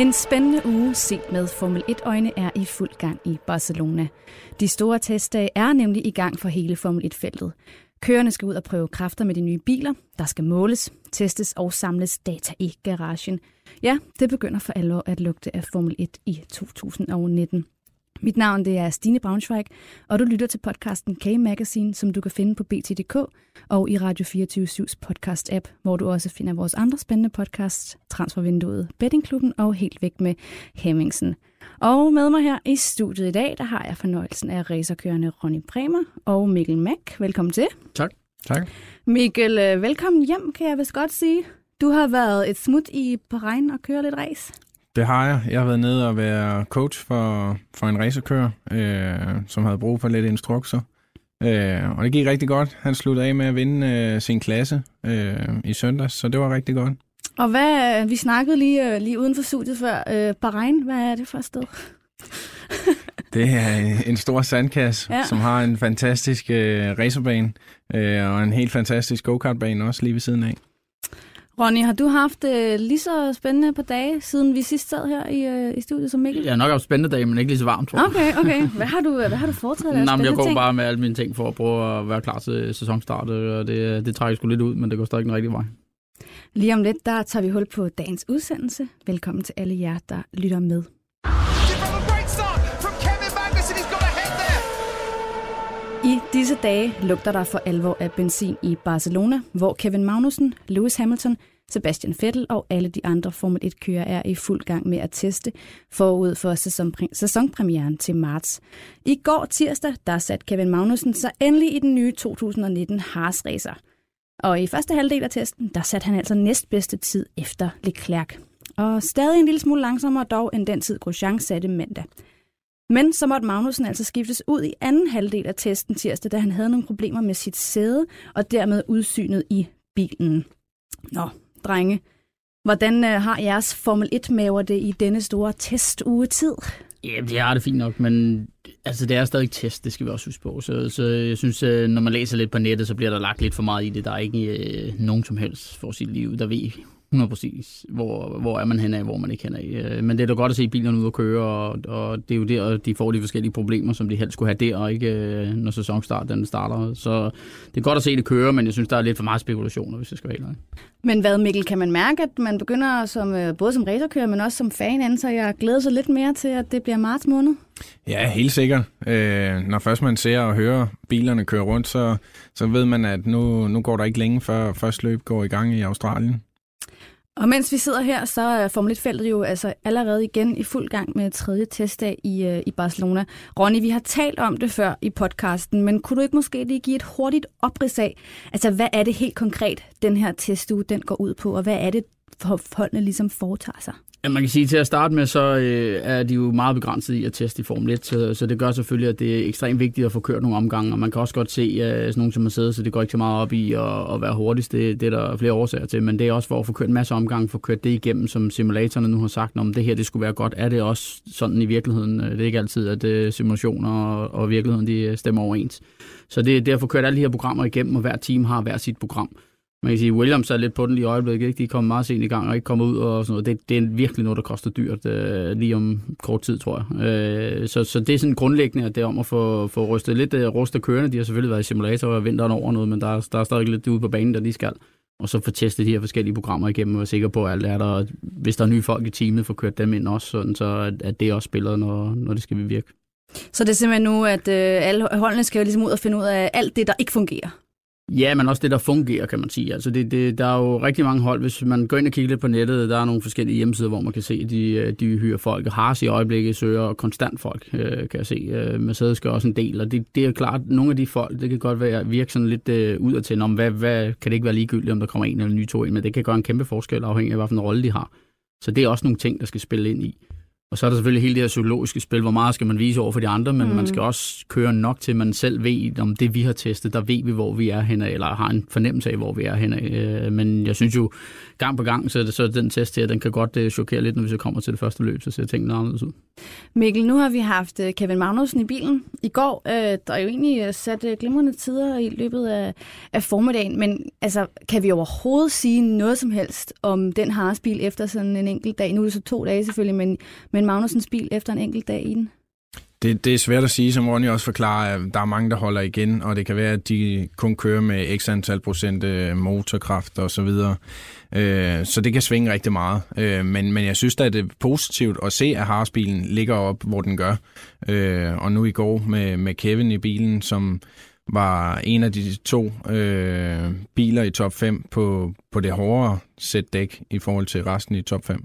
En spændende uge set med Formel 1-øjne er i fuld gang i Barcelona. De store testdage er nemlig i gang for hele Formel 1-feltet. Kørerne skal ud og prøve kræfter med de nye biler. Der skal måles, testes og samles data i garagen. Ja, det begynder for alvor at lugte af Formel 1 i 2019. Mit navn det er Stine Braunschweig, og du lytter til podcasten K-Magazine, som du kan finde på BT.dk og i Radio 24-7's podcast-app, hvor du også finder vores andre spændende podcasts, Transfervinduet, Bettingklubben og Helt Væk med Hemmingsen. Og med mig her i studiet i dag, der har jeg fornøjelsen af racerkørende Ronny Bremer og Mikkel Mack. Velkommen til. Tak. Tak. Mikkel, øh, velkommen hjem, kan jeg vist godt sige. Du har været et smut i Bahrain og køre lidt race. Det har jeg. Jeg har været nede og være coach for, for en racerkører, øh, som havde brug for lidt instrukser. Øh, og det gik rigtig godt. Han sluttede af med at vinde øh, sin klasse øh, i søndags, så det var rigtig godt. Og hvad, vi snakkede lige, øh, lige uden for studiet før. Øh, Bahrain, hvad er det for et sted? det er en stor sandkasse, ja. som har en fantastisk øh, racerbane øh, og en helt fantastisk go-kartbane også lige ved siden af. Ronny, har du haft øh, lige så spændende på dage, siden vi sidst sad her i, øh, i studiet som Mikkel? Jeg har nok haft spændende dage, men ikke lige så varmt, tror jeg. Okay, okay. Hvad har du, hvad har du foretaget af Jamen, jeg går ting? bare med alle mine ting for at prøve at være klar til sæsonstart, og det, det trækker sgu lidt ud, men det går stadig den rigtige vej. Lige om lidt, der tager vi hul på dagens udsendelse. Velkommen til alle jer, der lytter med. Disse dage lugter der for alvor af benzin i Barcelona, hvor Kevin Magnussen, Lewis Hamilton, Sebastian Vettel og alle de andre Formel 1-kører er i fuld gang med at teste forud for sæsonpremieren til marts. I går tirsdag, der satte Kevin Magnussen sig endelig i den nye 2019 Haas Racer. Og i første halvdel af testen, der satte han altså næstbedste tid efter Leclerc. Og stadig en lille smule langsommere dog end den tid Grosjean satte mandag. Men så måtte Magnussen altså skiftes ud i anden halvdel af testen tirsdag, da han havde nogle problemer med sit sæde og dermed udsynet i bilen. Nå, drenge, hvordan øh, har jeres Formel 1-maver det i denne store testuge tid? Ja, det er det fint nok, men altså, det er stadig test, det skal vi også huske på. Så, så jeg synes, øh, når man læser lidt på nettet, så bliver der lagt lidt for meget i det. Der er ikke øh, nogen som helst for sit liv, der ved 100 præcis, hvor, hvor er man hen af, hvor man ikke hen af. Øh, men det er da godt at se bilerne ud og køre, og, og det er jo der, de får de forskellige problemer, som de helst skulle have der, og ikke øh, når sæsonstart den starter. Så det er godt at se det køre, men jeg synes, der er lidt for meget spekulationer, hvis jeg skal være helt Men hvad, Mikkel, kan man mærke, at man begynder som, øh, både som racerkører, men også som fan, så jeg glæder sig lidt mere til, at det bliver marts måned? Ja, helt sikkert. Øh, når først man ser og hører bilerne køre rundt, så, så ved man, at nu, nu går der ikke længe, før første løb går i gang i Australien. Og mens vi sidder her, så øh, er Formel 1-feltet jo altså allerede igen i fuld gang med tredje testdag i, øh, i Barcelona. Ronny, vi har talt om det før i podcasten, men kunne du ikke måske lige give et hurtigt oprids af, altså hvad er det helt konkret, den her testuge den går ud på, og hvad er det, holdene ligesom foretager sig? Ja, man kan sige, til at starte med, så øh, er de jo meget begrænset i at teste i Formel 1, så, så det gør selvfølgelig, at det er ekstremt vigtigt at få kørt nogle omgange, og man kan også godt se at sådan nogen som Mercedes, så det går ikke så meget op i at, at være hurtigst, det, det er der flere årsager til, men det er også for at få kørt en masse omgange, få kørt det igennem, som simulatorerne nu har sagt, om det her det skulle være godt, er det også sådan i virkeligheden, øh, det er ikke altid, at øh, simulationer og, og virkeligheden de øh, stemmer overens. Så det, det er at få kørt alle de her programmer igennem, og hver team har hver sit program man kan sige, Williams er lidt på den lige i øjeblikket. Ikke? De kommer meget sent i gang og ikke kommer ud og sådan noget. Det, det er virkelig noget, der koster dyrt øh, lige om kort tid, tror jeg. Øh, så, så det er sådan grundlæggende, at det er om at få, få rystet lidt øh, rustet kørende. De har selvfølgelig været i simulatorer og vinteren over noget, men der, er, der er stadig lidt ude på banen, der de skal. Og så få testet de her forskellige programmer igennem og være sikker på, at alt er der. Hvis der er nye folk i teamet, få kørt dem ind også, sådan så at, at det også spiller, når, når det skal virke. Så det er simpelthen nu, at øh, alle holdene skal jo ligesom ud og finde ud af alt det, der ikke fungerer? Ja, men også det, der fungerer, kan man sige. Altså det, det, der er jo rigtig mange hold, hvis man går ind og kigger lidt på nettet, der er nogle forskellige hjemmesider, hvor man kan se, at de, øh, de hyrer folk. Haas i øjeblikket søger konstant folk, øh, kan jeg se. Øh, Mercedes gør også en del, og det, det er klart, at nogle af de folk, det kan godt være, virke sådan lidt øh, ud af til, om hvad, hvad, kan det ikke være ligegyldigt, om der kommer en eller ny to ind, men det kan gøre en kæmpe forskel, afhængig af, hvilken rolle de har. Så det er også nogle ting, der skal spille ind i. Og så er der selvfølgelig hele det her psykologiske spil, hvor meget skal man vise over for de andre, men mm. man skal også køre nok til, at man selv ved, om det vi har testet, der ved vi, hvor vi er henne, eller har en fornemmelse af, hvor vi er henne. Øh, men jeg synes jo, gang på gang, så, er det, så den test her, den kan godt uh, chokere lidt, når vi så kommer til det første løb, så ser tingene anderledes ud. Mikkel, nu har vi haft øh, Kevin Magnussen i bilen i går, øh, der er jo egentlig sat uh, glimrende tider i løbet af, af formiddagen, men altså, kan vi overhovedet sige noget som helst om den Haas-bil efter sådan en enkelt dag? Nu er det så to dage selvfølgelig, men, men Magnusens bil efter en enkelt dag i den? Det, det er svært at sige, som Ronny også forklarer, at der er mange, der holder igen, og det kan være, at de kun kører med x antal procent øh, motorkraft og så videre. Øh, så det kan svinge rigtig meget. Øh, men, men jeg synes da, at det er positivt at se, at Haas-bilen ligger op, hvor den gør. Øh, og nu i går med, med Kevin i bilen, som var en af de to øh, biler i top 5 på, på det hårdere sæt dæk i forhold til resten i top 5.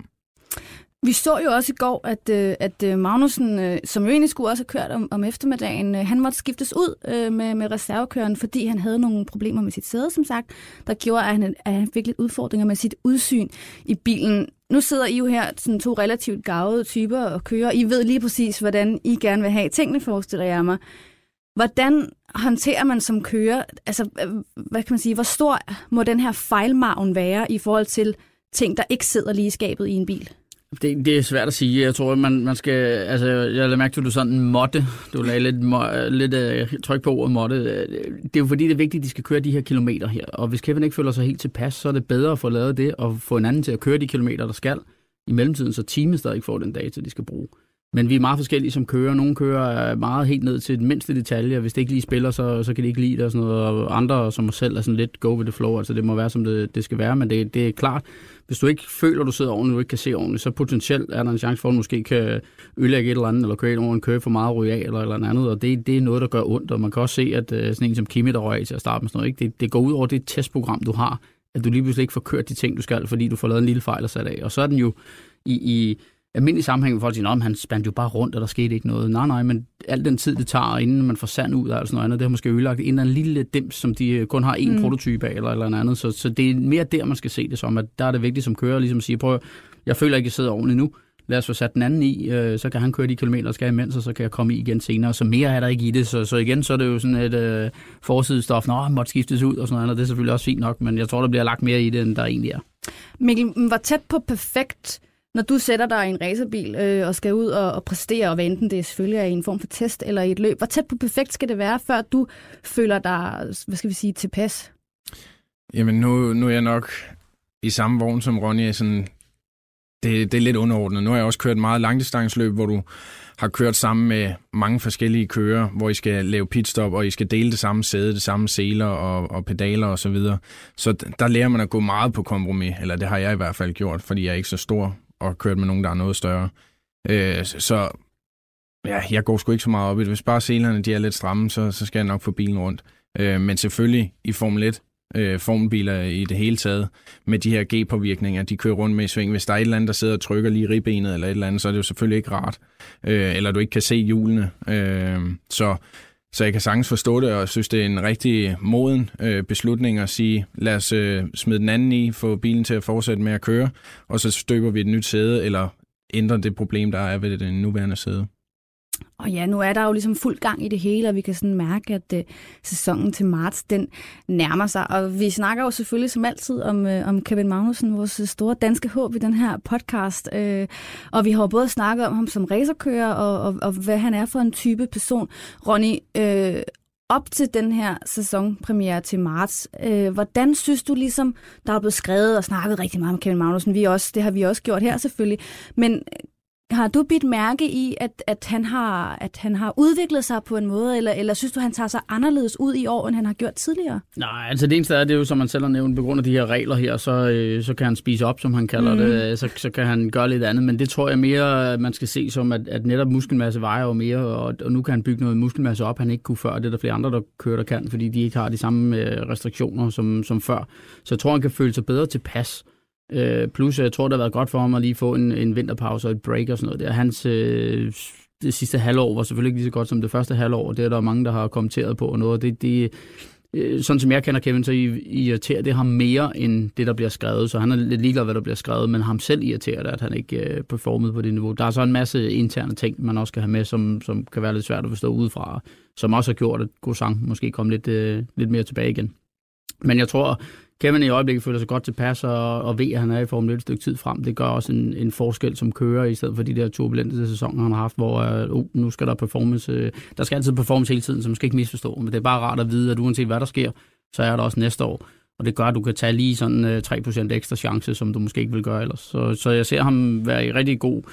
Vi så jo også i går, at, øh, at øh, Magnussen, øh, som jo egentlig skulle også have kørt om, om eftermiddagen, han måtte skiftes ud med, med reservekøren, fordi han havde nogle problemer med sit sæde, som sagt, der gjorde, at han, at han fik lidt udfordringer med sit udsyn i bilen. Nu sidder I jo her, sådan to relativt gavede typer, og kører. I ved lige præcis, hvordan I gerne vil have tingene, forestiller jeg mig. Hvordan håndterer man som kører, altså, hvad kan man sige, hvor stor må den her fejlmarven være i forhold til ting, der ikke sidder lige i skabet i en bil? Det, det er svært at sige. Jeg tror, man, man skal... Altså, jeg lader mærke til, at du sådan måtte. Du lagde lidt, må, lidt uh, tryk på ordet måtte. Det er jo fordi, det er vigtigt, at de skal køre de her kilometer her. Og hvis Kevin ikke føler sig helt tilpas, så er det bedre at få lavet det og få en anden til at køre de kilometer, der skal. I mellemtiden, så teamet stadig får den data, de skal bruge. Men vi er meget forskellige som kører. Nogle kører øh, meget helt ned til den mindste detalje, hvis det ikke lige spiller, så, så kan de ikke lide det og sådan noget. Og andre som os selv er sådan lidt go with the flow, altså det må være, som det, det skal være. Men det, det er klart, hvis du ikke føler, at du sidder ordentligt, og ikke kan se ordentligt, så potentielt er der en chance for, at du måske kan ødelægge et eller andet, eller køre ind over en kø for meget ryge af, eller, eller andet. Og det, det er noget, der gør ondt, og man kan også se, at øh, sådan en som Kimi, der røg af til at starte med sådan noget, ikke? Det, det går ud over det testprogram, du har, at du lige pludselig ikke får kørt de ting, du skal, fordi du får lavet en lille fejl og sat af. Og så er den jo i, i almindelig sammenhæng, hvor folk siger, at han spændte jo bare rundt, og der skete ikke noget. Nej, nej, men al den tid, det tager, inden man får sand ud af sådan noget andet, det har måske ødelagt en eller anden lille dims, som de øh, kun har én mm. prototype af, eller, eller andet. Så, så det er mere der, man skal se det som, at der er det vigtigt som kører, ligesom at sige, prøv jeg føler ikke, at jeg sidder ordentligt nu. Lad os få sat den anden i, øh, så kan han køre de kilometer, der skal imens, og så kan jeg komme i igen senere. Så mere er der ikke i det. Så, så igen, så er det jo sådan et øh, forsidestof, nå, han måtte skiftes ud og sådan noget, og det er selvfølgelig også fint nok, men jeg tror, der bliver lagt mere i det, end der egentlig er. Mikkel, var tæt på perfekt når du sætter dig i en racerbil øh, og skal ud og, og præstere, og enten det er selvfølgelig er i en form for test eller i et løb, hvor tæt på perfekt skal det være, før du føler dig, hvad skal vi sige, tilpas? Jamen, nu, nu er jeg nok i samme vogn som Ronny. Sådan, det, det er lidt underordnet. Nu har jeg også kørt meget langdistansløb, hvor du har kørt sammen med mange forskellige kører, hvor I skal lave pitstop, og I skal dele det samme sæde, det samme seler og, og pedaler og så videre. Så der lærer man at gå meget på kompromis, eller det har jeg i hvert fald gjort, fordi jeg er ikke så stor og kørt med nogen, der er noget større. Øh, så ja, jeg går sgu ikke så meget op i det. Hvis bare selerne de er lidt stramme, så, så skal jeg nok få bilen rundt. Øh, men selvfølgelig i Formel 1, øh, formbiler i det hele taget, med de her G-påvirkninger, de kører rundt med i sving. Hvis der er et eller andet, der sidder og trykker lige i ribbenet eller et eller andet, så er det jo selvfølgelig ikke rart. Øh, eller du ikke kan se hjulene. Øh, så så jeg kan sagtens forstå det, og synes, det er en rigtig moden øh, beslutning at sige, lad os øh, smide den anden i, få bilen til at fortsætte med at køre, og så støber vi et nyt sæde, eller ændrer det problem, der er ved det nuværende sæde. Og ja, nu er der jo ligesom fuld gang i det hele, og vi kan sådan mærke, at øh, sæsonen til marts, den nærmer sig. Og vi snakker jo selvfølgelig som altid om, øh, om Kevin Magnussen, vores øh, store danske håb i den her podcast. Øh, og vi har både snakket om ham som racerkører, og, og, og hvad han er for en type person. Ronny, øh, op til den her sæsonpremiere til marts, øh, hvordan synes du ligesom, der er blevet skrevet og snakket rigtig meget om Kevin Magnussen, vi også, det har vi også gjort her selvfølgelig, men har du bidt mærke i, at, at, han har, at han har udviklet sig på en måde, eller, eller synes du, han tager sig anderledes ud i år, end han har gjort tidligere? Nej, altså det eneste er, det er jo, som man selv har nævnt, på grund af de her regler her, så, øh, så kan han spise op, som han kalder mm. det, så, så kan han gøre lidt andet, men det tror jeg mere, man skal se som, at, at netop muskelmasse vejer jo mere, og, og nu kan han bygge noget muskelmasse op, han ikke kunne før, det er der flere andre, der kører, der kan, fordi de ikke har de samme øh, restriktioner som, som før. Så jeg tror, han kan føle sig bedre tilpas. Øh, plus, jeg tror, det har været godt for ham at lige få en, en vinterpause og et break og sådan noget. Der. Hans øh, det sidste halvår var selvfølgelig ikke lige så godt som det første halvår, og det er der mange, der har kommenteret på og noget. Det, det, øh, sådan som jeg kender Kevin, så irriterer det ham mere end det, der bliver skrevet. Så han er lidt ligeglad, hvad der bliver skrevet, men ham selv irriterer det, at han ikke øh, performede på det niveau. Der er så en masse interne ting, man også skal have med, som, som kan være lidt svært at forstå udefra, som også har gjort, at Gosang måske komme lidt, øh, lidt mere tilbage igen. Men jeg tror, Kevin i øjeblikket føler sig godt tilpas, og, og ved, at han er i Formel 1 et stykke tid frem. Det gør også en, en forskel som kører, i stedet for de der turbulente sæsoner, han har haft, hvor uh, oh, nu skal der performance. Uh, der skal altid performance hele tiden, så man skal ikke misforstå. Men det er bare rart at vide, at uanset hvad der sker, så er der også næste år. Og det gør, at du kan tage lige sådan uh, 3% ekstra chance, som du måske ikke vil gøre ellers. Så, så jeg ser ham være i rigtig god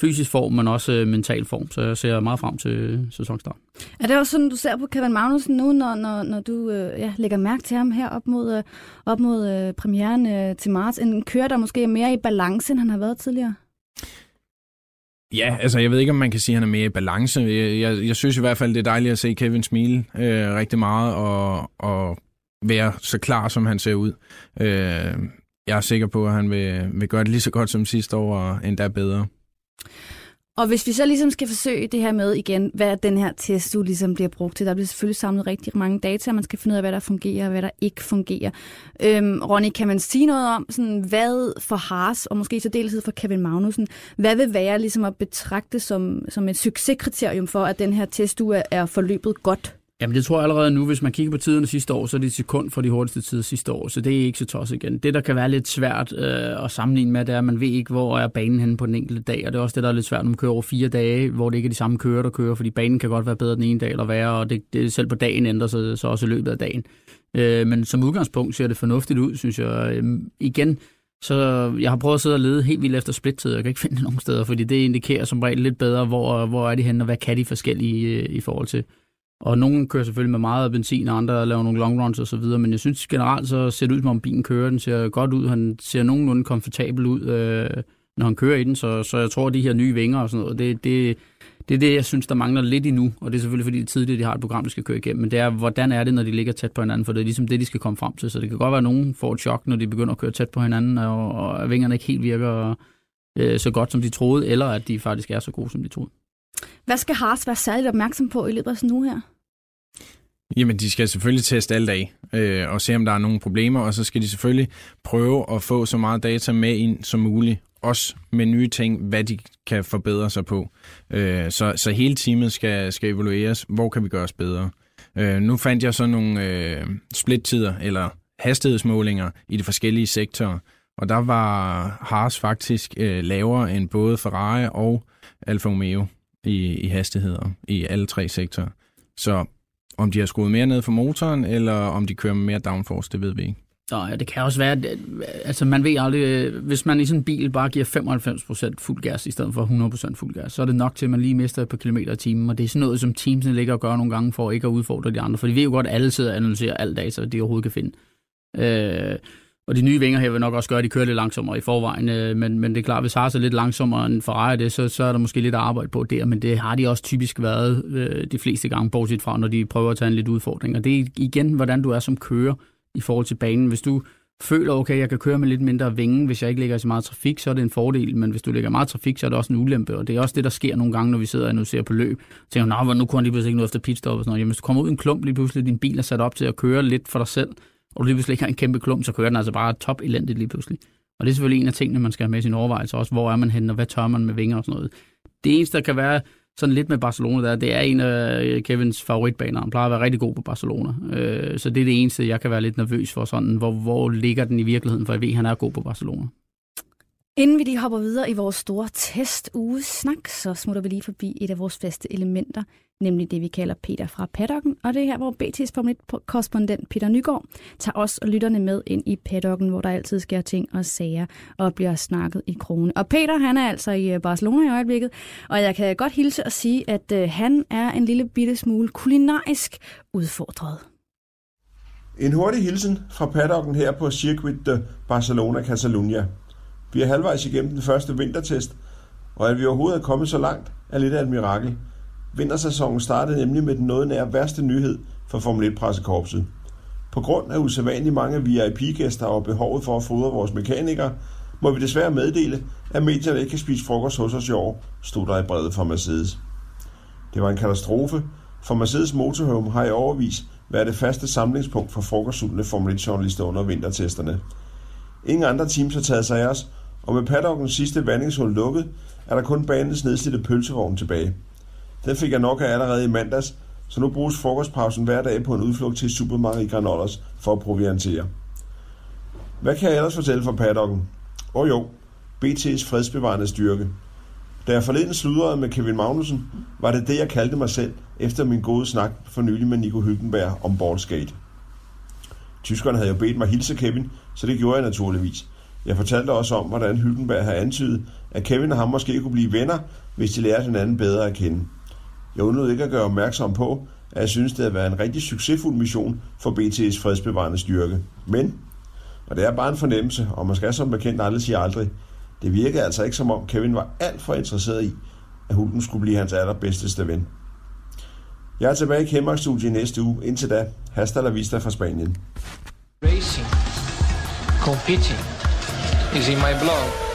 fysisk form, men også øh, mental form. Så jeg ser meget frem til sæsonstart. Er det også sådan, du ser på Kevin Magnussen nu, når, når, når du øh, ja, lægger mærke til ham her op mod, øh, op mod øh, premieren øh, til marts? En kører, der måske er mere i balance, end han har været tidligere? Ja, altså jeg ved ikke, om man kan sige, at han er mere i balance. Jeg, jeg, jeg synes i hvert fald, det er dejligt at se Kevin smile øh, rigtig meget og, og være så klar, som han ser ud. Øh, jeg er sikker på, at han vil, vil gøre det lige så godt som sidste år, og endda bedre. Og hvis vi så ligesom skal forsøge det her med igen, hvad den her test du ligesom bliver brugt til, der bliver selvfølgelig samlet rigtig mange data, og man skal finde ud af, hvad der fungerer og hvad der ikke fungerer. Øhm, Ronny, kan man sige noget om, sådan, hvad for Haas, og måske så deltid for Kevin Magnussen, hvad vil være ligesom at betragte som, som et succeskriterium for, at den her test er, er forløbet godt? Jamen det tror jeg allerede nu, hvis man kigger på tiderne sidste år, så er det et sekund for de hurtigste tider sidste år, så det er ikke så tosset igen. Det, der kan være lidt svært øh, at sammenligne med, det er, at man ved ikke, hvor er banen henne på den enkelte dag, og det er også det, der er lidt svært, når man kører over fire dage, hvor det ikke er de samme kører, der kører, fordi banen kan godt være bedre den ene dag eller værre, og det, det selv på dagen ændrer sig så også i løbet af dagen. Øh, men som udgangspunkt ser det fornuftigt ud, synes jeg. Øh, igen, så jeg har prøvet at sidde og lede helt vildt efter splittid, jeg kan ikke finde det nogen steder, fordi det indikerer som regel lidt bedre, hvor, hvor er de henne, og hvad kan de forskellige øh, i forhold til og nogen kører selvfølgelig med meget benzin, og andre laver nogle long runs og så videre, men jeg synes generelt så ser det ud, som om bilen kører. Den ser godt ud, han ser nogenlunde komfortabel ud, øh, når han kører i den, så, så jeg tror, at de her nye vinger og sådan noget, det, det, det er det, jeg synes, der mangler lidt endnu, og det er selvfølgelig, fordi det er tidligt, de har et program, de skal køre igennem, men det er, hvordan er det, når de ligger tæt på hinanden, for det er ligesom det, de skal komme frem til, så det kan godt være, at nogen får et chok, når de begynder at køre tæt på hinanden, og, og vingerne ikke helt virker øh, så godt, som de troede, eller at de faktisk er så gode, som de troede. Hvad skal Haas være særligt opmærksom på i løbet af sådan nu her? Jamen, de skal selvfølgelig teste alt af øh, og se, om der er nogle problemer, og så skal de selvfølgelig prøve at få så meget data med ind som muligt, også med nye ting, hvad de kan forbedre sig på. Øh, så, så hele teamet skal, skal evalueres, hvor kan vi gøre os bedre. Øh, nu fandt jeg så nogle øh, splittider, eller hastighedsmålinger i de forskellige sektorer, og der var Haas faktisk øh, lavere end både Ferrari og Alfa Romeo i, i hastigheder i alle tre sektorer. Så om de har skruet mere ned for motoren, eller om de kører med mere downforce, det ved vi ikke. Nå, ja, det kan også være, at, øh, altså man ved aldrig, øh, hvis man i sådan en bil bare giver 95% fuld gas i stedet for 100% fuld gas, så er det nok til, at man lige mister et par kilometer i timen, og det er sådan noget, som teamsene ligger og gør nogle gange for ikke at udfordre de andre, for de ved jo godt, at alle sidder og analyserer alt data, de overhovedet kan finde. Øh, og de nye vinger her vil nok også gøre, at de kører lidt langsommere i forvejen, øh, men, men det er klart, hvis Haas er lidt langsommere end Ferrari, det, så, så er der måske lidt arbejde på der, men det har de også typisk været øh, de fleste gange, bortset fra, når de prøver at tage en lidt udfordring. Og det er igen, hvordan du er som kører i forhold til banen. Hvis du føler, okay, jeg kan køre med lidt mindre vinge, hvis jeg ikke ligger så meget trafik, så er det en fordel, men hvis du ligger meget trafik, så er det også en ulempe, og det er også det, der sker nogle gange, når vi sidder og ser på løb. Så tænker, nu kunne han lige pludselig ikke noget efter pitstop og sådan noget. Jamen, hvis du kommer ud i en klump lige pludselig, din bil er sat op til at køre lidt for dig selv, og du lige pludselig ikke har en kæmpe klump, så kører den altså bare top elendigt lige pludselig. Og det er selvfølgelig en af tingene, man skal have med i sin overvejelse også. Hvor er man henne, og hvad tør man med vinger og sådan noget. Det eneste, der kan være sådan lidt med Barcelona, der, det er en af øh, Kevins favoritbaner. Han plejer at være rigtig god på Barcelona. Øh, så det er det eneste, jeg kan være lidt nervøs for. Sådan, hvor, hvor ligger den i virkeligheden, for jeg ved, at han er god på Barcelona. Inden vi lige hopper videre i vores store testugesnak, snak, så smutter vi lige forbi et af vores faste elementer, nemlig det, vi kalder Peter fra paddocken. Og det er her, hvor BT's Formel 1-korrespondent Peter Nygaard tager os og lytterne med ind i paddocken, hvor der altid sker ting og sager og bliver snakket i krone. Og Peter, han er altså i øh, Barcelona i øjeblikket, og jeg kan godt hilse og sige, at øh, han er en lille bitte smule kulinarisk udfordret. En hurtig hilsen fra paddocken her på Circuit de Barcelona Catalunya. Vi er halvvejs igennem den første vintertest, og at vi overhovedet er kommet så langt, er lidt af et mirakel. Vintersæsonen startede nemlig med den noget nær værste nyhed for Formel 1-pressekorpset. På grund af usædvanligt mange VIP-gæster og behovet for at fodre vores mekanikere, må vi desværre meddele, at medierne ikke kan spise frokost hos os i år, stod der i brevet fra Mercedes. Det var en katastrofe, for Mercedes Motorhome har i overvis været det faste samlingspunkt for frokostsultne Formel 1-journalister under vintertesterne. Ingen andre teams har taget sig af os, og med paddockens sidste vandingshul lukket, er der kun banens nedslidte pølsevogn tilbage. Den fik jeg nok af allerede i mandags, så nu bruges frokostpausen hver dag på en udflugt til Supermarket Granollers for at proviantere. Hvad kan jeg ellers fortælle fra paddocken? Åh oh jo, BT's fredsbevarende styrke. Da jeg forleden sludrede med Kevin Magnussen, var det det, jeg kaldte mig selv, efter min gode snak for nylig med Nico Hülkenberg om ballskate. Tyskerne havde jo bedt mig hilse Kevin, så det gjorde jeg naturligvis. Jeg fortalte også om, hvordan Hülkenberg havde antydet, at Kevin og ham måske kunne blive venner, hvis de lærte hinanden bedre at kende. Jeg undlod ikke at gøre opmærksom på, at jeg synes, det havde været en rigtig succesfuld mission for BT's fredsbevarende styrke. Men, og det er bare en fornemmelse, og man skal som bekendt aldrig sige aldrig, det virkede altså ikke som om Kevin var alt for interesseret i, at Hulken skulle blive hans allerbedste ven. Jeg er tilbage i kemmark i næste uge. Indtil da, hasta la vista fra Spanien. Racing, competing is in my blood.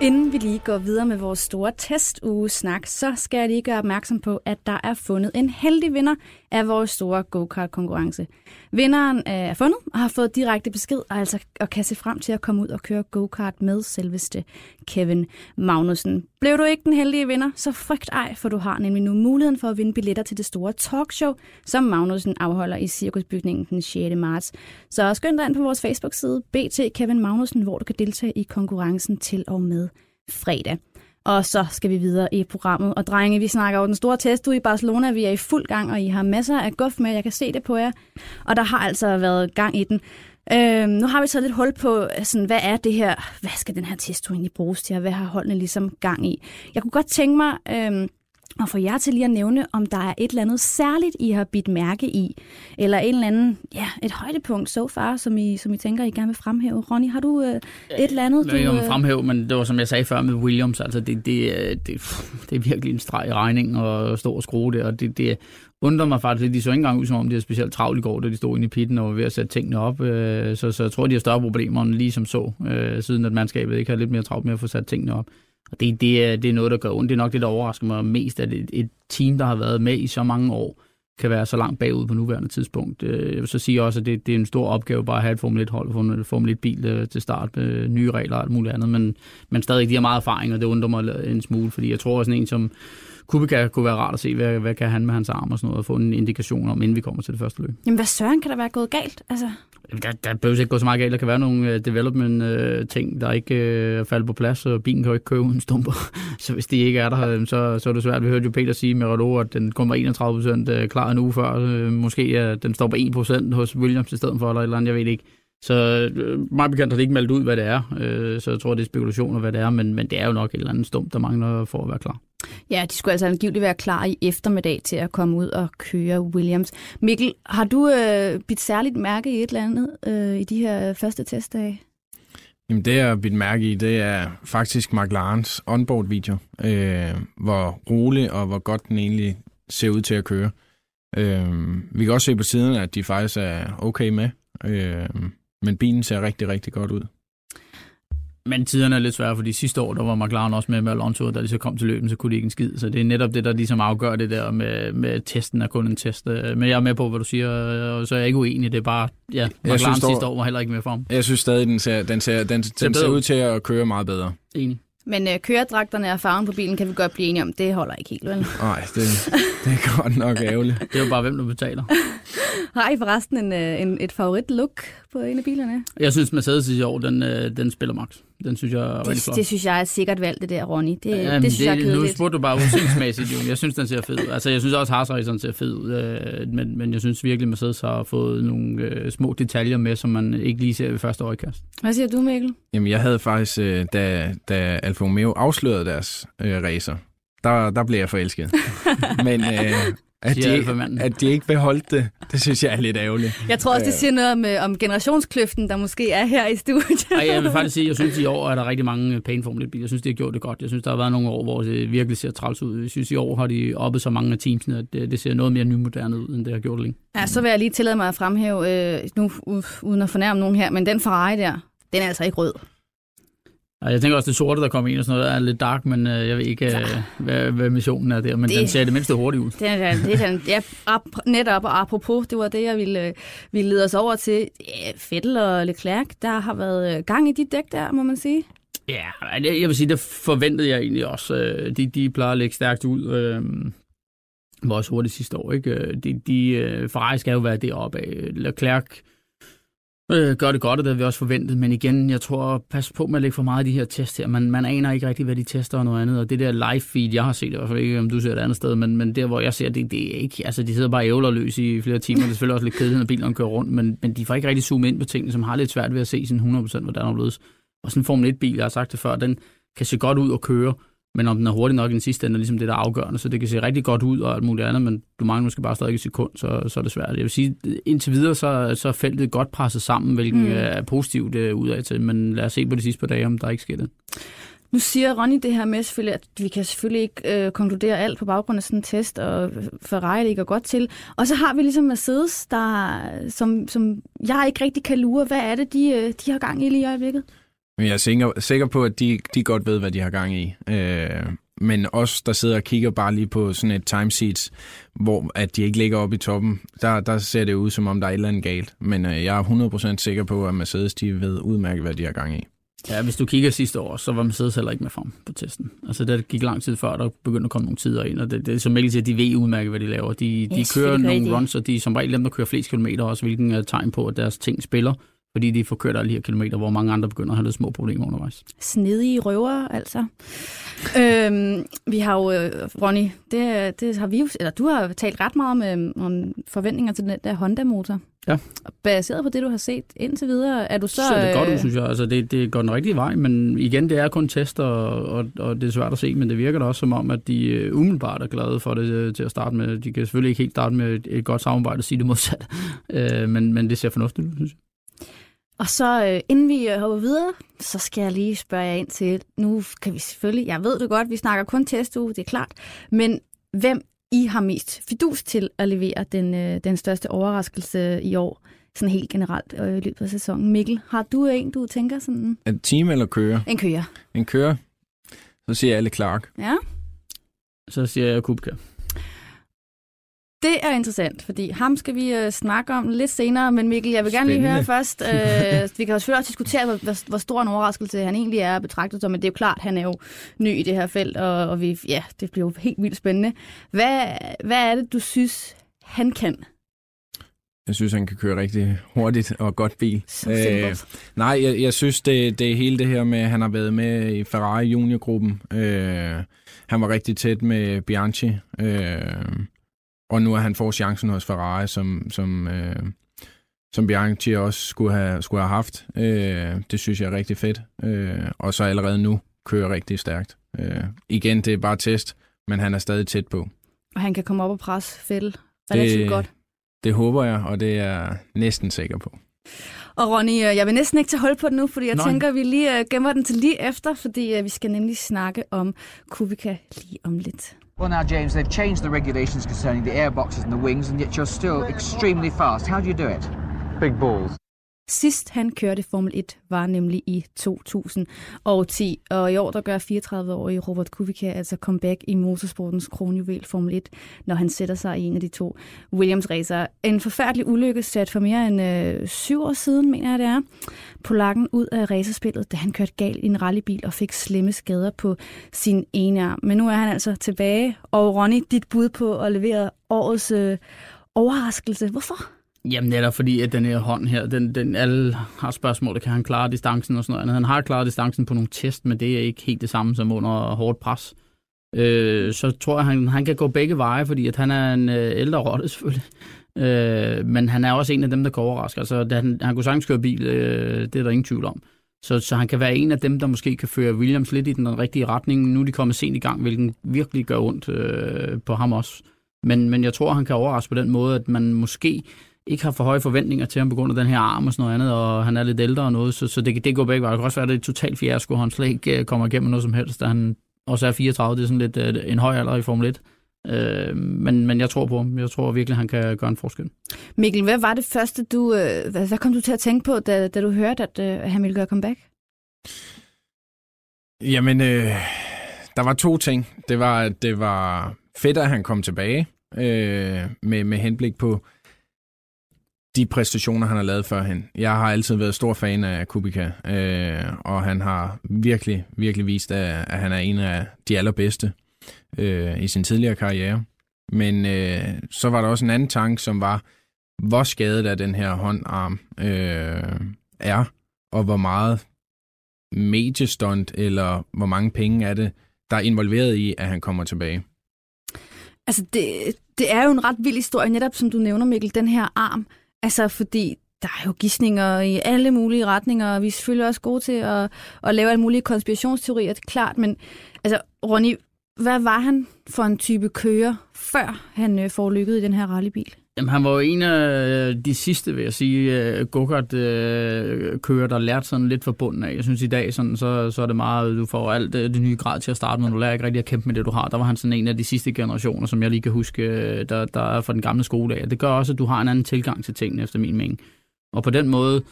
Inden vi lige går videre med vores store testuge-snak, så skal jeg lige gøre opmærksom på, at der er fundet en heldig vinder af vores store go-kart-konkurrence. Vinderen øh, er fundet og har fået direkte besked, og, altså, og kan se frem til at komme ud og køre go-kart med selveste Kevin Magnussen. Blev du ikke den heldige vinder, så frygt ej, for du har nemlig nu muligheden for at vinde billetter til det store talkshow, som Magnussen afholder i Cirkusbygningen den 6. marts. Så skynd dig ind på vores Facebook-side, BT Kevin Magnussen, hvor du kan deltage i konkurrencen til og med fredag. Og så skal vi videre i programmet. Og drenge, vi snakker over den store test i Barcelona. Vi er i fuld gang, og I har masser af guf med. Jeg kan se det på jer. Og der har altså været gang i den. Øh, nu har vi så lidt hul på, øh, sådan, hvad er det her? Hvad skal den her test egentlig bruges til? Og hvad har holdene ligesom gang i? Jeg kunne godt tænke mig... Øh, og få jer til lige at nævne, om der er et eller andet særligt, I har bidt mærke i, eller en eller anden, ja, et højdepunkt so far, som I, som I tænker, I gerne vil fremhæve. Ronny, har du øh, et eller andet? Jeg du, øh... fremhæve, men det var som jeg sagde før med Williams, altså det, det, det, det er virkelig en streg i regningen og stå og skrue det, og det, det undrer mig faktisk De så ikke engang ud, som om de er specielt travlt i går, da de stod inde i pitten og var ved at sætte tingene op. Øh, så, så jeg tror, de har større problemer, end lige som så, øh, siden at mandskabet ikke har lidt mere travlt med at få sat tingene op. Og det, det, er, det er noget, der gør ondt. Det er nok det, der overrasker mig mest, at et, et team, der har været med i så mange år, kan være så langt bagud på nuværende tidspunkt. Øh, jeg vil så sige også, at det, det er en stor opgave bare at have et Formel 1-hold, få en Formel 1-bil øh, til start med nye regler og alt muligt andet, men, men stadig, de har meget erfaring, og det undrer mig en smule, fordi jeg tror, også, en som Kubica kunne være rart at se, hvad, hvad kan han med hans arm og sådan noget, og få en indikation om, inden vi kommer til det første løb. Jamen, hvad søren kan der være gået galt? Altså... Der, der behøver ikke gå så meget galt. Der kan være nogle uh, development-ting, uh, der ikke uh, falder på plads, og bilen kan jo ikke køre uden stumper. så hvis de ikke er der, så, så er det svært. Vi hørte jo Peter sige med Renault, at den kun var 31 procent klar en uge før. Måske uh, den står på 1 procent hos Williams i stedet for, eller et eller andet, jeg ved ikke. Så uh, meget bekendt har det ikke meldt ud, hvad det er. Uh, så jeg tror, det er spekulationer, hvad det er, men, men det er jo nok et eller andet stump, der mangler for at være klar. Ja, de skulle altså angiveligt være klar i eftermiddag til at komme ud og køre Williams. Mikkel, har du øh, bidt særligt mærke i et eller andet øh, i de her første testdage? Jamen det, jeg har bidt mærke i, det er faktisk McLarens onboard-video. Øh, hvor rolig og hvor godt den egentlig ser ud til at køre. Øh, vi kan også se på siden, at de faktisk er okay med. Øh, men bilen ser rigtig, rigtig godt ud. Men tiderne er lidt svære, fordi sidste år, der var McLaren også med med Alonso, da de så kom til løben, så kunne de ikke en skid. Så det er netop det, der ligesom afgør det der med, med testen er kun en test. Øh, men jeg er med på, hvad du siger, og så er jeg ikke uenig. Det er bare, ja, McLaren synes, sidste år var heller ikke med for ham. Jeg synes stadig, den ser, den ser, den, den ser ud til at køre meget bedre. Enig. Men øh, køredragterne og farven på bilen kan vi godt blive enige om, det holder ikke helt, vel? Nej, det, det er godt nok ærgerligt. det er jo bare, hvem du betaler. Har I forresten en, øh, en, et favorit look på en af bilerne? Jeg synes, Mercedes i år, den, øh, den spiller max. Den synes jeg er det, rigtig flot. Det synes jeg er sikkert valgt, det der, Ronny. Det, Jamen, det synes det, jeg er kedeligt. Nu spurgte du bare udseendemæssigt, jo. Jeg synes, den ser fed ud. Altså, jeg synes også, Haas Raceren ser fed ud. Øh, men, men jeg synes virkelig, Mercedes har fået nogle øh, små detaljer med, som man ikke lige ser ved første øjekast. Hvad siger du, Mikkel? Jamen, jeg havde faktisk, øh, da, da Alfa Romeo afslørede deres øh, racer, der, der blev jeg forelsket. men, øh, at de, ikke, at de ikke beholdt det, det synes jeg er lidt ærgerligt. Jeg tror også, det siger noget om, om generationskløften, der måske er her i studiet. Ej, jeg vil faktisk sige, at jeg synes, at i år er der rigtig mange pæne Formel biler. Jeg synes, de har gjort det godt. Jeg synes, der har været nogle år, hvor det virkelig ser træls ud. Jeg synes, i år har de oppet så mange af teamsene, at det, det ser noget mere nymoderne ud, end det har gjort længe. Ja, så vil jeg lige tillade mig at fremhæve, øh, nu uden at fornærme nogen her, men den Ferrari der, den er altså ikke rød. Og jeg tænker også, det sorte, der kommer ind og sådan noget, er lidt dark, men øh, jeg ved ikke, øh, hvad, hvad missionen er der. Men Det- det, den ser det mindste hurtigt ud. Det er, det er, ja, ap, netop og apropos, det var det, jeg ville, øh, ville lede os over til. Fettel og Leclerc, der har været øh, gang i de dæk der, må man sige. Ja, jeg vil sige, det forventede jeg egentlig også. De, de plejer at lægge stærkt ud. Øh, var også hurtigt sidste år. Ikke? De, de, Ferrari skal jo være deroppe af. Leclerc øh, gør det godt, og det havde vi også forventet. Men igen, jeg tror, pas på med at lægge for meget af de her tests her. Man, man aner ikke rigtig, hvad de tester og noget andet. Og det der live feed, jeg har set, i hvert fald ikke, om du ser det andet sted, men, men der, hvor jeg ser det, det er ikke... Altså, de sidder bare ævlerløs i flere timer. Det er selvfølgelig også lidt kedeligt, når bilerne kører rundt, men, men de får ikke rigtig zoomet ind på tingene, som har lidt svært ved at se sådan 100% hvordan er. Og sådan en Formel 1-bil, jeg har sagt det før, den kan se godt ud og køre, men om den er hurtig nok i den sidste ende, er ligesom det, der er afgørende. Så det kan se rigtig godt ud og alt muligt andet, men du mangler måske bare stadig et sekund, så, så er det svært. Jeg vil sige, indtil videre, så, så er feltet godt presset sammen, hvilket Mm. er positivt uh, udad til, men lad os se på de sidste par dage, om der ikke sker det. Nu siger Ronny det her med selvfølgelig, at vi kan selvfølgelig ikke øh, konkludere alt på baggrund af sådan en test, og Ferrari ligger godt til. Og så har vi ligesom Mercedes, der, som, som jeg ikke rigtig kan lure. Hvad er det, de, øh, de har gang i lige i øjeblikket? Men jeg er sikker, sikker på, at de, de godt ved, hvad de har gang i. Øh, men os, der sidder og kigger bare lige på sådan et timesheets, hvor at de ikke ligger oppe i toppen, der, der ser det ud, som om der er et eller andet galt. Men øh, jeg er 100% sikker på, at Mercedes de ved udmærket, hvad de har gang i. Ja, hvis du kigger sidste år, så var Mercedes heller ikke med frem på testen. Altså, det gik lang tid før, der begyndte at komme nogle tider ind, og det, det er som Mikkel siger, de ved udmærket, hvad de laver. De, de kører nogle runs, og de er som regel dem, der kører flest kilometer også, hvilken er tegn på, at deres ting spiller, fordi de får kørt alle de her kilometer, hvor mange andre begynder at have lidt små problemer undervejs. Snedige røver, altså. øhm, vi har jo, øh, Ronny, det, det har vi jo, eller du har talt ret meget om, øh, om forventninger til den der Honda-motor. Ja. Baseret på det, du har set indtil videre, er du så... Så, det er godt øh, synes jeg. Altså, det, det går den rigtige vej, men igen, det er kun test, og, og, og det er svært at se, men det virker da også som om, at de øh, umiddelbart er glade for det øh, til at starte med. De kan selvfølgelig ikke helt starte med et, godt samarbejde og sige det modsat, øh, men, men det ser fornuftigt ud, synes jeg. Og så øh, inden vi øh, hopper videre, så skal jeg lige spørge jer ind til, nu kan vi selvfølgelig, jeg ved det godt, vi snakker kun testuge, det er klart, men hvem I har mest fidus til at levere den, øh, den største overraskelse i år, sådan helt generelt øh, i løbet af sæsonen. Mikkel, har du en, du tænker sådan det team eller kører? en kører? En kører, så siger alle Clark. Ja, Så siger jeg Kubka. Det er interessant, fordi ham skal vi øh, snakke om lidt senere, men Mikkel, jeg vil gerne lige Spændende. høre først, øh, vi kan jo selvfølgelig også diskutere, hvor, hvor, hvor stor en overraskelse han egentlig er betragtet som, men det er jo klart, han er jo ny i det her felt, og, og vi, ja, det bliver jo helt vildt spændende. Hvad, hvad er det, du synes, han kan? Jeg synes, han kan køre rigtig hurtigt og godt bil. Simpelt. nej, jeg, jeg synes, det, det er hele det her med, at han har været med i Ferrari juniorgruppen. Øh, han var rigtig tæt med Bianchi. Øh, og nu er han får chancen hos Ferrari, som, som, øh, som Bianchi også skulle have, skulle have haft. Øh, det synes jeg er rigtig fedt. Øh, og så allerede nu kører rigtig stærkt. Øh, igen, det er bare test, men han er stadig tæt på. Og han kan komme op og presse Fettel relativt Det- godt. Det håber jeg, og det er jeg næsten sikker på. Og Ronny, øh, jeg vil næsten ikke tage hold på den nu, fordi jeg Nej. tænker, at vi lige øh, gemmer den til lige efter, fordi øh, vi skal nemlig snakke om Kubica lige om lidt. Well, now, James, they've changed the regulations concerning the air boxes and the wings, and yet you're still extremely fast. How do you do it? Big balls. Sidst han kørte Formel 1 var nemlig i 2010, og i år der gør 34-årige Robert Kubica altså comeback i motorsportens kronjuvel Formel 1, når han sætter sig i en af de to Williams racer. En forfærdelig ulykke sat for mere end øh, syv år siden, mener jeg det er, Polakken ud af racerspillet, da han kørte galt i en rallybil og fik slemme skader på sin ene arm. Men nu er han altså tilbage, og Ronny, dit bud på at levere årets øh, overraskelse. Hvorfor? Jamen netop fordi, at den her hånd her, den, den, alle har spørgsmål, kan han klare distancen og sådan noget andet. Han har klaret distancen på nogle test, men det er ikke helt det samme som under hårdt pres. Øh, så tror jeg, han, han kan gå begge veje, fordi at han er en øh, ældre rotte selvfølgelig. Øh, men han er også en af dem, der kan overraske. Altså, da han, han kunne sagtens køre bil, øh, det er der ingen tvivl om. Så, så han kan være en af dem, der måske kan føre Williams lidt i den rigtige retning. Nu er de kommet sent i gang, hvilken virkelig gør ondt øh, på ham også. Men, men jeg tror, han kan overraske på den måde, at man måske ikke har for høje forventninger til ham på grund af den her arm og sådan noget andet, og han er lidt ældre og noget, så, så det, det går begge veje. Det kan også være, at det er totalt fiasko, han slet ikke øh, kommer igennem noget som helst, da han også er 34, det er sådan lidt øh, en høj alder i Formel 1. Øh, men, men jeg tror på ham. Jeg tror virkelig, han kan gøre en forskel. Mikkel, hvad var det første, du, øh, hvad, hvad kom du til at tænke på, da, da du hørte, at øh, han ville gøre comeback? Jamen, øh, der var to ting. Det var, at det var fedt, at han kom tilbage øh, med, med henblik på de præstationer, han har lavet førhen. Jeg har altid været stor fan af Kubica, øh, og han har virkelig, virkelig vist, at, at han er en af de allerbedste øh, i sin tidligere karriere. Men øh, så var der også en anden tanke, som var, hvor skadet er den her håndarm øh, er, og hvor meget mediestunt, eller hvor mange penge er det, der er involveret i, at han kommer tilbage? Altså, det, det er jo en ret vild historie, netop som du nævner, Mikkel, den her arm. Altså, fordi der er jo gissninger i alle mulige retninger, og vi er selvfølgelig også gode til at, at lave alle mulige konspirationsteorier, det er klart, men altså, Ronny, hvad var han for en type kører, før han øh, får lykket i den her rallybil? Jamen, han var jo en af de sidste, vil jeg sige, øh, gokart øh, go-kart-kører, der lærte sådan lidt bunden af. Jeg synes i dag, sådan, så, så er det meget, du får alt øh, det, nye grad til at starte, med, du lærer ikke rigtig at kæmpe med det, du har. Der var han sådan en af de sidste generationer, som jeg lige kan huske, der, der er fra den gamle skole af. Det gør også, at du har en anden tilgang til tingene, efter min mening. Og på den måde,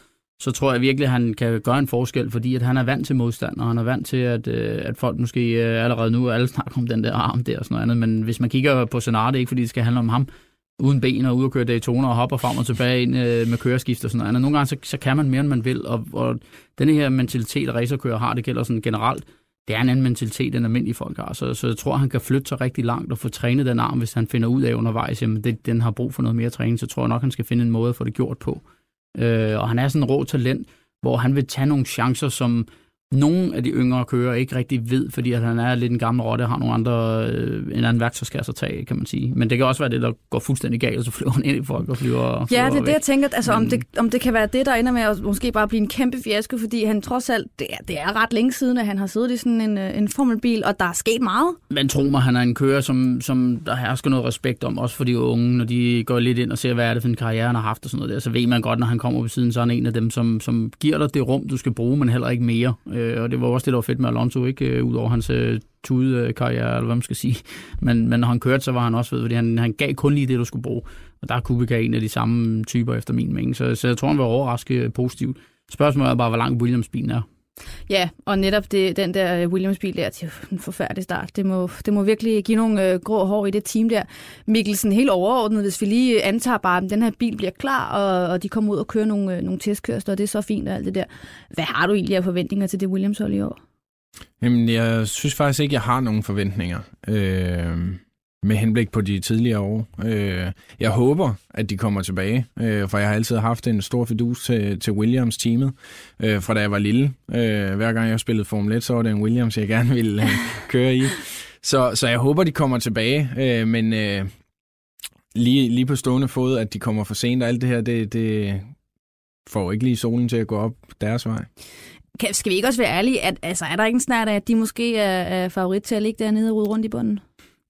så tror jeg virkelig, at han kan gøre en forskel, fordi at han er vant til modstand, og han er vant til, at, at folk måske allerede nu alle snakker om den der arm der og sådan noget andet, men hvis man kigger på scenariet, ikke fordi det skal handle om ham, uden ben og ude at køre Daytona og hopper frem og tilbage ind øh, med køreskift og sådan noget. Nogle gange så, så kan man mere, end man vil, og, og denne her mentalitet, racerkører har, det gælder sådan generelt, det er en anden mentalitet, end almindelige folk har. Så, så jeg tror, han kan flytte sig rigtig langt og få trænet den arm, hvis han finder ud af undervejs, at den har brug for noget mere træning, så tror jeg nok, han skal finde en måde at få det gjort på. Øh, og han er sådan en rå talent, hvor han vil tage nogle chancer, som nogle af de yngre kører ikke rigtig ved, fordi at han er lidt en gammel rotte har nogle andre, øh, en anden værktøjskasse at tage, kan man sige. Men det kan også være det, der går fuldstændig galt, og så flyver han ind i folk og flyver Ja, flyver det er væk. det, jeg tænker, altså, Men- om, det, om det kan være det, der ender med at måske bare blive en kæmpe fiasko, fordi han trods alt, det er, det er ret længe siden, at han har siddet i sådan en, øh, en formelbil, og der er sket meget. Men tro mig, han er en kører, som, som der hersker noget respekt om, også for de unge, når de går lidt ind og ser, hvad er det for en karriere, han har haft og sådan noget der, så ved man godt, når han kommer på siden, så er han en af dem, som, som giver dig det rum, du skal bruge, men heller ikke mere. Øh, og det var også det, der var fedt med Alonso, ikke? Øh, Udover hans øh, tude-karriere, øh, eller hvad man skal sige. Men, men når han kørte, så var han også ved, fordi han, han gav kun lige det, du skulle bruge. Og der er Kubica en af de samme typer, efter min mening. Så, så jeg tror, han var overrasket positivt. Spørgsmålet er bare, hvor lang Williams-bilen er. Ja, og netop det, den der øh, Williams-bil der, det er en forfærdelig start. Det må, det må virkelig give nogle øh, grå hår i det team der. Mikkelsen, helt overordnet, hvis vi lige antager bare, at den her bil bliver klar, og, og de kommer ud og kører nogle, øh, nogle testkørsler, og det er så fint og alt det der. Hvad har du egentlig af forventninger til det Williams-hold i år? Jamen, jeg synes faktisk ikke, jeg har nogen forventninger øh, med henblik på de tidligere år. Øh, jeg håber, at de kommer tilbage, øh, for jeg har altid haft en stor fidus til, til Williams-teamet, øh, fra da jeg var lille. Øh, hver gang jeg spillede Formel 1, så var det en Williams, jeg gerne ville øh, køre i. Så, så jeg håber, de kommer tilbage, øh, men øh, lige, lige på stående fod, at de kommer for sent og alt det her, det, det får ikke lige solen til at gå op deres vej. Kan, skal vi ikke også være ærlige, at altså, er der ikke en snart af, at de måske er, er favorit til at ligge dernede og rode rundt i bunden?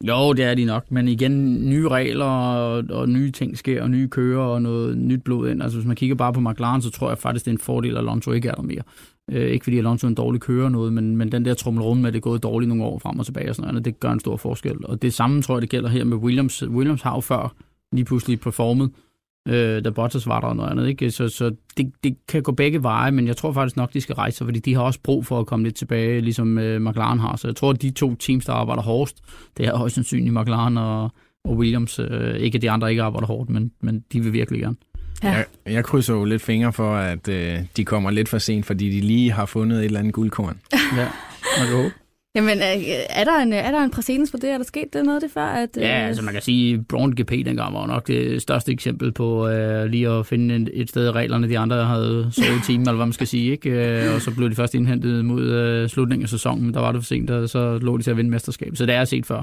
Jo, det er de nok, men igen, nye regler og, og nye ting sker, og nye kører og noget nyt blod ind. Altså hvis man kigger bare på McLaren, så tror jeg faktisk, det er en fordel, at Alonso ikke er der mere. Øh, ikke fordi Alonso er en dårlig kører noget, men, men den der trummel rundt med, at det er gået dårligt nogle år frem og tilbage og sådan noget, det gør en stor forskel. Og det samme tror jeg, det gælder her med Williams. Williams har jo før lige pludselig performet, øh, da Bottas var der og noget andet. Ikke? Så, så det, det kan gå begge veje, men jeg tror faktisk nok, de skal rejse sig, fordi de har også brug for at komme lidt tilbage, ligesom øh, McLaren har. Så jeg tror, at de to teams, der arbejder hårdest, det er højst sandsynligt McLaren og, og Williams. Øh, ikke at de andre ikke arbejder hårdt, men, men de vil virkelig gerne. Ja. Jeg, jeg krydser jo lidt fingre for, at øh, de kommer lidt for sent, fordi de lige har fundet et eller andet guldkorn. Ja, man kan håbe. Jamen, er, er, der en, er der en præcedens for det? Er der sket det noget af det før? At, øh, Ja, altså man kan sige, at Braun GP dengang var nok det største eksempel på øh, lige at finde et, et sted reglerne, de andre havde sovet i timen, eller hvad man skal sige. Ikke? Øh, og så blev de først indhentet mod øh, slutningen af sæsonen, men der var det for sent, og så lå de til at vinde mesterskab. Så det er set før.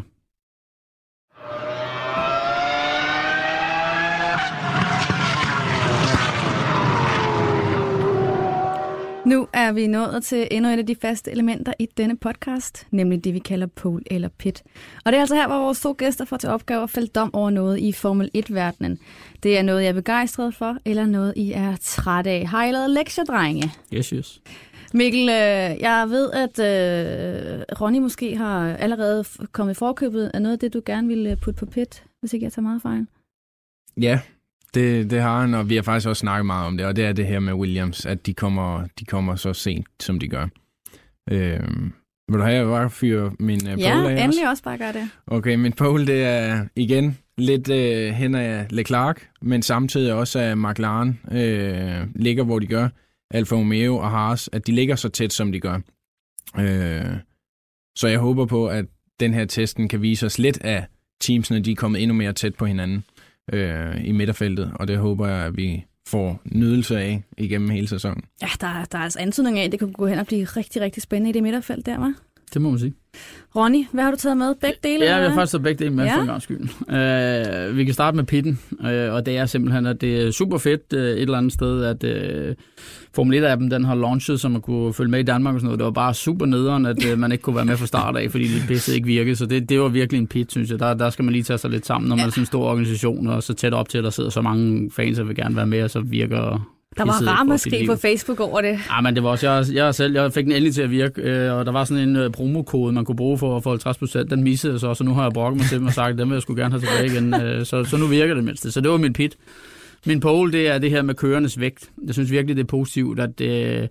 Nu er vi nået til endnu et af de faste elementer i denne podcast, nemlig det, vi kalder pole eller pit. Og det er altså her, hvor vores to gæster får til opgave at fælde dom over noget i Formel 1-verdenen. Det er noget, jeg er begejstret for, eller noget, I er træt af. Har I lavet lektier, drenge? Yes, yes. Mikkel, øh, jeg ved, at øh, Ronny måske har allerede kommet i forkøbet af noget af det, du gerne ville putte på pit, hvis ikke jeg tager meget fejl. Ja, det, det har han, og vi har faktisk også snakket meget om det, og det er det her med Williams, at de kommer, de kommer så sent, som de gør. Øhm, Vil du have, at jeg bare fyre min uh, Ja, pole endelig også? også bare gør det. Okay, min pole, det er igen lidt øh, hen af Leclerc, men samtidig også af McLaren øh, ligger, hvor de gør. Alfa Romeo og Haas, at de ligger så tæt, som de gør. Øh, så jeg håber på, at den her testen kan vise os lidt af teamsene, de er kommet endnu mere tæt på hinanden øh, i midterfeltet, og det håber jeg, at vi får nydelse af igennem hele sæsonen. Ja, der, der er altså antydning af, at det kunne gå hen og blive rigtig, rigtig spændende i det midterfelt der, var. Det må man sige. Ronny, hvad har du taget med? Begge dele? Ja, eller har faktisk taget begge dele med Ja. for en gang skyld. Uh, vi kan starte med pitten, uh, og det er simpelthen, at det er super fedt uh, et eller andet sted, at uh, Formel 1 af dem, den har launchet, så man kunne følge med i Danmark og sådan noget. Det var bare super nederen, at uh, man ikke kunne være med fra start af, fordi det bedste ikke virkede. Så det, det var virkelig en pit, synes jeg. Der, der skal man lige tage sig lidt sammen, når man er sådan en stor organisation, og så tæt op til, at der sidder så mange fans, der vil gerne være med, og så virker Der var for ramaskrig på Facebook over det. Ja, men det var også, jeg, jeg selv, jeg fik den endelig til at virke, øh, og der var sådan en øh, promokode, man kunne bruge for at få 50 procent. Den missede jeg så, så nu har jeg brokket mig til dem og sagt, den vil jeg skulle gerne have tilbage igen. Øh, så, så nu virker det mindst. Så det var min pit. Min pole, det er det her med køernes vægt. Jeg synes virkelig, det er positivt, at øh,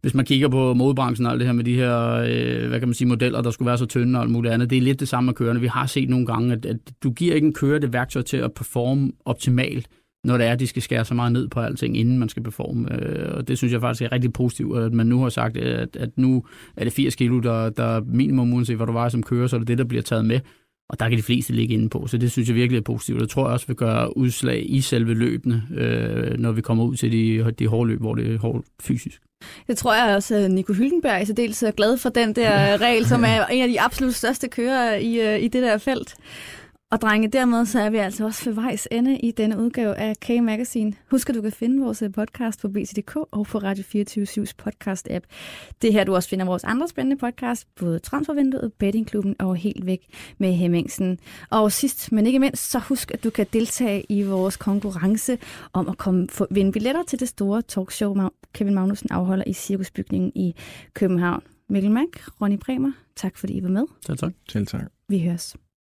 hvis man kigger på modebranchen og alt det her med de her, øh, hvad kan man sige, modeller, der skulle være så tynde og alt muligt andet, det er lidt det samme med kørende. Vi har set nogle gange, at, at du giver ikke en kører det værktøj til at performe optimalt, når det er, at de skal skære så meget ned på alting, inden man skal performe. Øh, Og det synes jeg faktisk er rigtig positivt, at man nu har sagt, at, at nu er det 80 kilo, der, der er minimum, uanset hvad du vejer som kører, så er det det, der bliver taget med. Og der kan de fleste ligge inde på, så det synes jeg virkelig er positivt. Det tror jeg også vil gøre udslag i selve løbene, øh, når vi kommer ud til de, de hårde løb, hvor det er hårdt fysisk. Det tror jeg også, at Nico Hylkenberg i særdeles er glad for den der regel, som er en af de absolut største kører i, øh, i det der felt. Og drenge, dermed så er vi altså også ved vejs ende i denne udgave af K-Magazine. Husk, at du kan finde vores øh, podcast på BTDK og på Radio 24-7's podcast-app. Det er her, du også finder vores andre spændende podcast, både Transfervinduet, Bettingklubben og Helt Væk med Hemmingsen. Og sidst, men ikke mindst, så husk, at du kan deltage i vores konkurrence om at komme, få, vinde billetter til det store talkshow, Kevin Magnussen afholder i Cirkusbygningen i København. Mikkel Mack, Ronny Bremer, tak fordi I var med. Så tak. Selv tak. Vi høres.